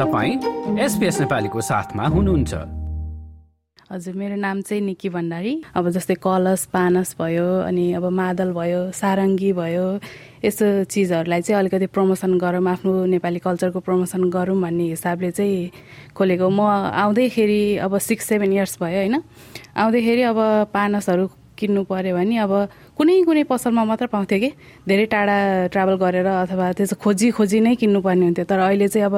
तपाईँ एसपिएस नेपालीको साथमा हुनुहुन्छ। हजुर मेरो नाम चाहिँ निकी भण्डारी। अब जस्तै कलश पानस भयो अनि अब मादल भयो सारङ्गी भयो यस्तो चिजहरूलाई चाहिँ अलिकति प्रमोसन गरौँ आफ्नो नेपाली कल्चरको प्रमोसन गरौँ भन्ने हिसाबले चाहिँ खोलेको। म आउँदैखेरि अब सिक्स सेभेन इयर्स भयो होइन? आउँदैखेरि अब पानसहरू किन्नु पऱ्यो भने अब कुनै कुनै पसलमा मात्र पाउँथ्यो कि। धेरै टाढा ट्राभल गरेर अथवा त्यसो खोजी खोजी नै किन्नुपर्ने हुन्थ्यो। तर अहिले चाहिँ अब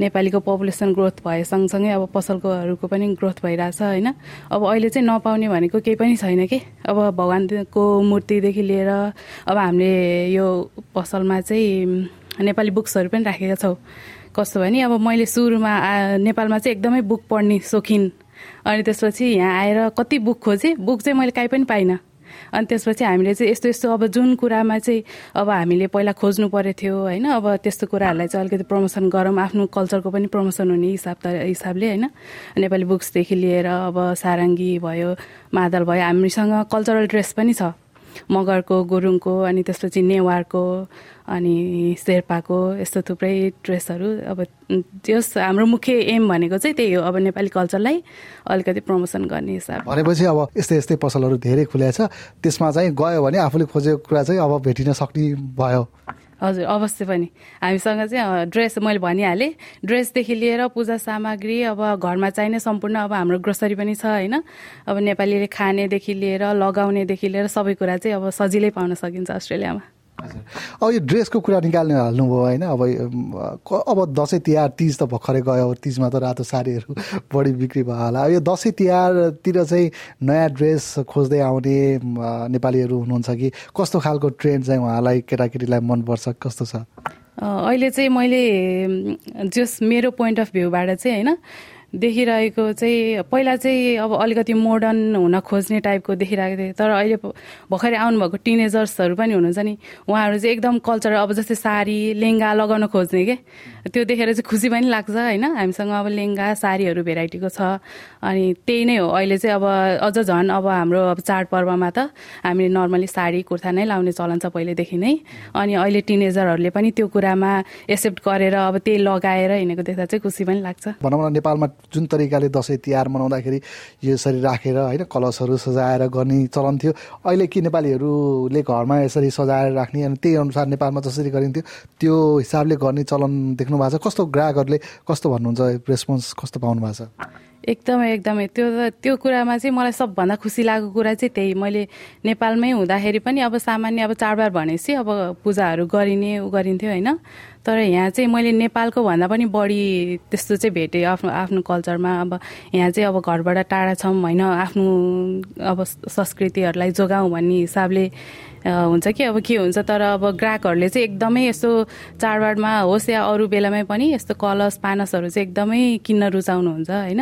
नेपालीको पपुलेसन ग्रोथ भए सँगसँगै अब पसलकोहरूको पनि ग्रोथ भइरहेछ होइन। अब अहिले चाहिँ नपाउने भनेको केही पनि छैन कि। अब भगवान्को मूर्तिदेखि लिएर अब हामीले यो पसलमा चाहिँ नेपाली बुक्सहरू पनि राखेका छौँ। कस्तो भने अब मैले सुरुमा नेपालमा चाहिँ एकदमै बुक पढ्ने सोखिन अनि त्यसपछि यहाँ आएर कति बुक खोजेँ बुक चाहिँ मैले काहीँ पनि पाइनँ। अनि त्यसपछि हामीले चाहिँ यस्तो यस्तो अब जुन कुरामा चाहिँ अब हामीले पहिला खोज्नु परेको थियो होइन अब त्यस्तो कुराहरूलाई चाहिँ अलिकति प्रमोसन गरौँ आफ्नो कल्चरको पनि प्रमोसन हुने हिसाब हिसाबले होइन। नेपाली बुक्सदेखि लिएर अब सारङ्गी भयो मादल भयो हामीसँग कल्चरल ड्रेस पनि छ। मगरको गुरुङको अनि त्यसपछि नेवारको अनि शेर्पाको यस्तो थुप्रै ड्रेसहरू। अब त्यस हाम्रो मुख्य एम भनेको चाहिँ त्यही हो। अब नेपाली कल्चरलाई अलिकति प्रमोसन गर्ने हिसाब भनेपछि अब यस्तै यस्तै पसलहरू धेरै खुल्या छ। त्यसमा चाहिँ गयो भने आफूले खोजेको कुरा चाहिँ अब भेटिन सक्ने भयो। हजुर अवश्य पनि। हामीसँग चाहिँ ड्रेस मैले भनिहालेँ। ड्रेसदेखि लिएर पूजा सामग्री अब घरमा चाहिने सम्पूर्ण अब हाम्रो ग्रोसरी पनि छ होइन? अब नेपालीले खानेदेखि लिएर लगाउनेदेखि लिएर सबै कुरा चाहिँ अब सजिलै पाउन सकिन्छ अस्ट्रेलियामा। अब यो ड्रेसको कुरा निकाल्नु हाल्नुभयो होइन अब अब दसैँ तिहार तिज त भर्खरै गयो तिजमा त रातो साडीहरू बढी बिक्री भयो होला। यो दसैँ तिहारतिर चाहिँ नयाँ ड्रेस खोज्दै आउने नेपालीहरू हुनुहुन्छ कि? कस्तो खालको ट्रेन्ड चाहिँ उहाँलाई केटाकेटीलाई मनपर्छ? कस्तो छ? अहिले चाहिँ मैले जस मेरो पोइन्ट अफ भ्यूबाट चाहिँ होइन देखिरहेको चाहिँ पहिला चाहिँ अब अलिकति मोडर्न हुन खोज्ने टाइपको देखिरहेको थिएँ। तर अहिले भर्खरै आउनुभएको टिनेजर्सहरू पनि हुनुहुन्छ नि उहाँहरू चाहिँ एकदम कल्चर अब जस्तै साडी लेङ्गा लगाउन खोज्ने के? त्यो देखेर चाहिँ खुसी पनि लाग्छ होइन? हामीसँग अब लेङ्गा साडीहरू भेराइटीको छ। अनि त्यही नै हो। अहिले चाहिँ अब अझ झन् अब हाम्रो अब चाडपर्वमा त हामीले नर्मली साडी कुर्ता नै लाउने चलन छ पहिल्यैदेखि नै। अनि अहिले टिनेजरहरूले पनि त्यो कुरामा एक्सेप्ट गरेर अब त्यही लगाएर हिँडेको देख्दा चाहिँ खुसी पनि लाग्छ। भनौँ न नेपालमा जुन तरिकाले दसैँ तिहार मनाउँदाखेरि यसरी राखेर होइन कलशहरू सजाएर गर्ने चलन थियो। अहिले कि नेपालीहरूले घरमा यसरी सजाएर राख्ने अनि त्यही अनुसार नेपालमा जसरी गरिन्थ्यो त्यो हिसाबले गर्ने चलन देख्नु भएको छ। कस्तो ग्राहकहरूले कस्तो भन्नुहुन्छ रेस्पोन्स कस्तो पाउनु भएको छ? एकदमै एकदमै। त्यो त्यो कुरामा चाहिँ मलाई सबभन्दा खुसी लागेको कुरा चाहिँ त्यही। मैले नेपालमै हुँदाखेरि पनि अब सामान्य अब चाडबाड भनेपछि अब पूजाहरू गरिने उ गरिन्थ्यो होइन। तर यहाँ चाहिँ मैले नेपालको भन्दा पनि बढी त्यस्तो चाहिँ भेटेँ आफ्नो आफ्नो कल्चरमा। अब यहाँ चाहिँ अब घरबाट टाढा छौँ होइन। आफ्नो अब संस्कृतिहरूलाई जोगाउँ भन्ने हिसाबले हुन्छ कि? अब के हुन्छ तर अब ग्राहकहरूले चाहिँ एकदमै यस्तो चाडबाडमा होस् या अरू बेलामै पनि यस्तो कलश पानसहरू चाहिँ एकदमै किन्न रुचाउनुहुन्छ होइन?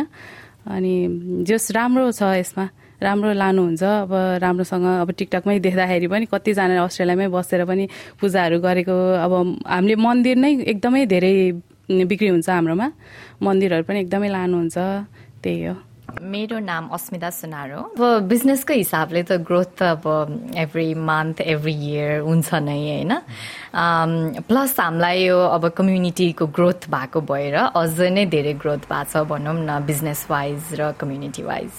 अनि जस राम्रो छ यसमा राम्रो लानुहुन्छ अब राम्रोसँग अब टिकटकमै देख्दाखेरि पनि कतिजना अस्ट्रेलियामै बसेर पनि पूजाहरू गरेको अब हामीले मन्दिर नै एकदमै धेरै बिक्री हुन्छ हाम्रोमा। मन्दिरहरू पनि एकदमै लानुहुन्छ त्यही हो। मेरो नाम अस्मिता सुनार। हो अब बिजनेसको हिसाबले त ग्रोथ त अब एभ्री मन्थ एभ्री इयर हुन्छ नै होइन? प्लस हामीलाई यो अब कम्युनिटीको ग्रोथ भएको भएर अझ नै धेरै ग्रोथ भएको छ भनौँ न बिजनेस वाइज र कम्युनिटी वाइज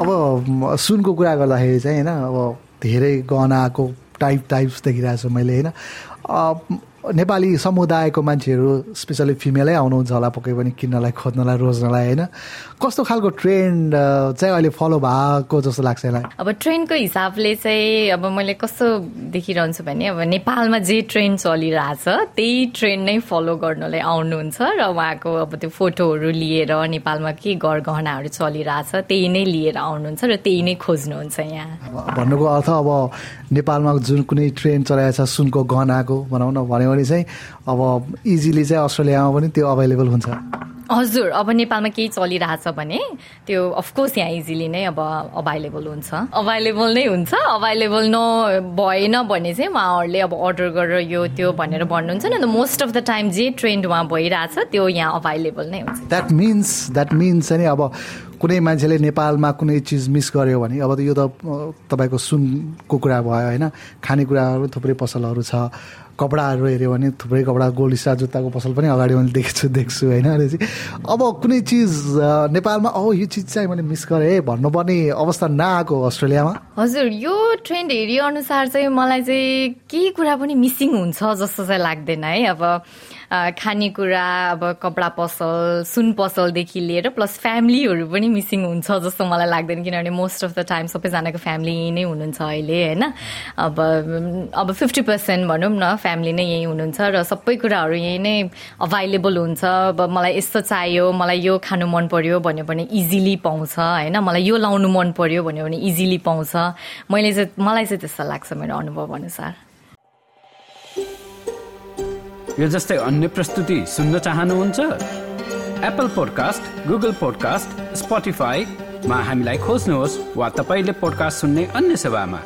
अब सुनको कुरा गर्दाखेरि चाहिँ होइन अब धेरै गहनाको टाइप टाइप्स देखिरहेको छु मैले होइन? नेपाली समुदायको मान्छेहरू स्पेसली फिमेलै आउनुहुन्छ होला पक्कै पनि किन्नलाई खोज्नलाई रोज्नलाई होइन? कस्तो खालको ट्रेन्ड चाहिँ अहिले फलो भएको जस्तो लाग्छ यसलाई? अब ट्रेन्डको हिसाबले चाहिँ अब मैले कस्तो देखिरहन्छु भने अब नेपालमा जे ट्रेन्ड चलिरहेछ त्यही ट्रेन्ड नै फलो गर्नलाई आउनुहुन्छ र उहाँको अब त्यो फोटोहरू लिएर नेपालमा के गहनाहरू चलिरहेछ त्यही नै लिएर आउनुहुन्छ र त्यही नै खोज्नुहुन्छ यहाँ। भन्नुको अर्थ अब नेपालमा जुन कुनै ट्रेन्ड चलाएको छ सुनको गहनाको भनौँ न भन्यो भने चाहिँ अब इजिली चाहिँ अस्ट्रेलियामा पनि त्यो अभाइलेबल हुन्छ। हजुर अब नेपालमा केही चलिरहेछ भने त्यो अफकोर्स यहाँ इजिली नै अब अभाइलेबल हुन्छ। अभाइलेबल नै हुन्छ? अभाइलेबल न भएन भने चाहिँ उहाँहरूले अब अर्डर गरेर यो त्यो भनेर भन्नुहुन्छ नि। मोस्ट अफ द टाइम जे ट्रेन्ड उहाँ भइरहेछ त्यो यहाँ अभाइलेबल नै हुन्छ। द्याट मिन्स द्याट मिन्स नि अब कुनै मान्छेले नेपालमा कुनै चिज मिस गर्यो भने अब यो त तपाईँको सुनको कुरा भयो होइन? खानेकुराहरू थुप्रै पसलहरू छ। कपडाहरू हेऱ्यो भने थुप्रै कपडा गोल्ड स्टार जुत्ताको पसल पनि अगाडि मैले देख्छु देख्छु होइन चाहिँ अब कुनै चिज नेपालमा अब यो चिज चाहिँ मैले मिस गरेँ। है भन्नुपर्ने अवस्था नआएको अस्ट्रेलियामा। हजुर यो ट्रेन्ड हेरी अनुसार चाहिँ मलाई चाहिँ केही कुरा पनि मिसिङ हुन्छ जस्तो चाहिँ लाग्दैन है। अब खानेकुरा अब कपडा पसल सुन पसलदेखि लिएर प्लस फ्यामिलीहरू पनि मिसिङ हुन्छ जस्तो मलाई लाग्दैन किनभने मोस्ट अफ द टाइम सबैजनाको फ्यामिली यहीँ नै हुनुहुन्छ अहिले होइन? अब अब फिफ्टी पर्सेन्ट भनौँ न फ्यामिली नै यहीँ हुनुहुन्छ र सबै कुराहरू यहीँ नै अभाइलेबल हुन्छ। अब मलाई यस्तो चाहियो मलाई यो खानु मन पर्यो भन्यो भने इजिली पाउँछ होइन? मलाई यो लाउनु मन पर्यो भन्यो भने इजिली पाउँछ। मैले चाहिँ मलाई चाहिँ त्यस्तो लाग्छ मेरो अनुभव अनुसार। यो जस्तै अन्य प्रस्तुति सुन्न चाहनुहुन्छ? एप्पल पोडकास्ट गुगल पोडकास्ट स्पोटिफाईमा हामीलाई खोज्नुहोस् वा तपाईँले पोडकास्ट सुन्ने अन्य सेवामा।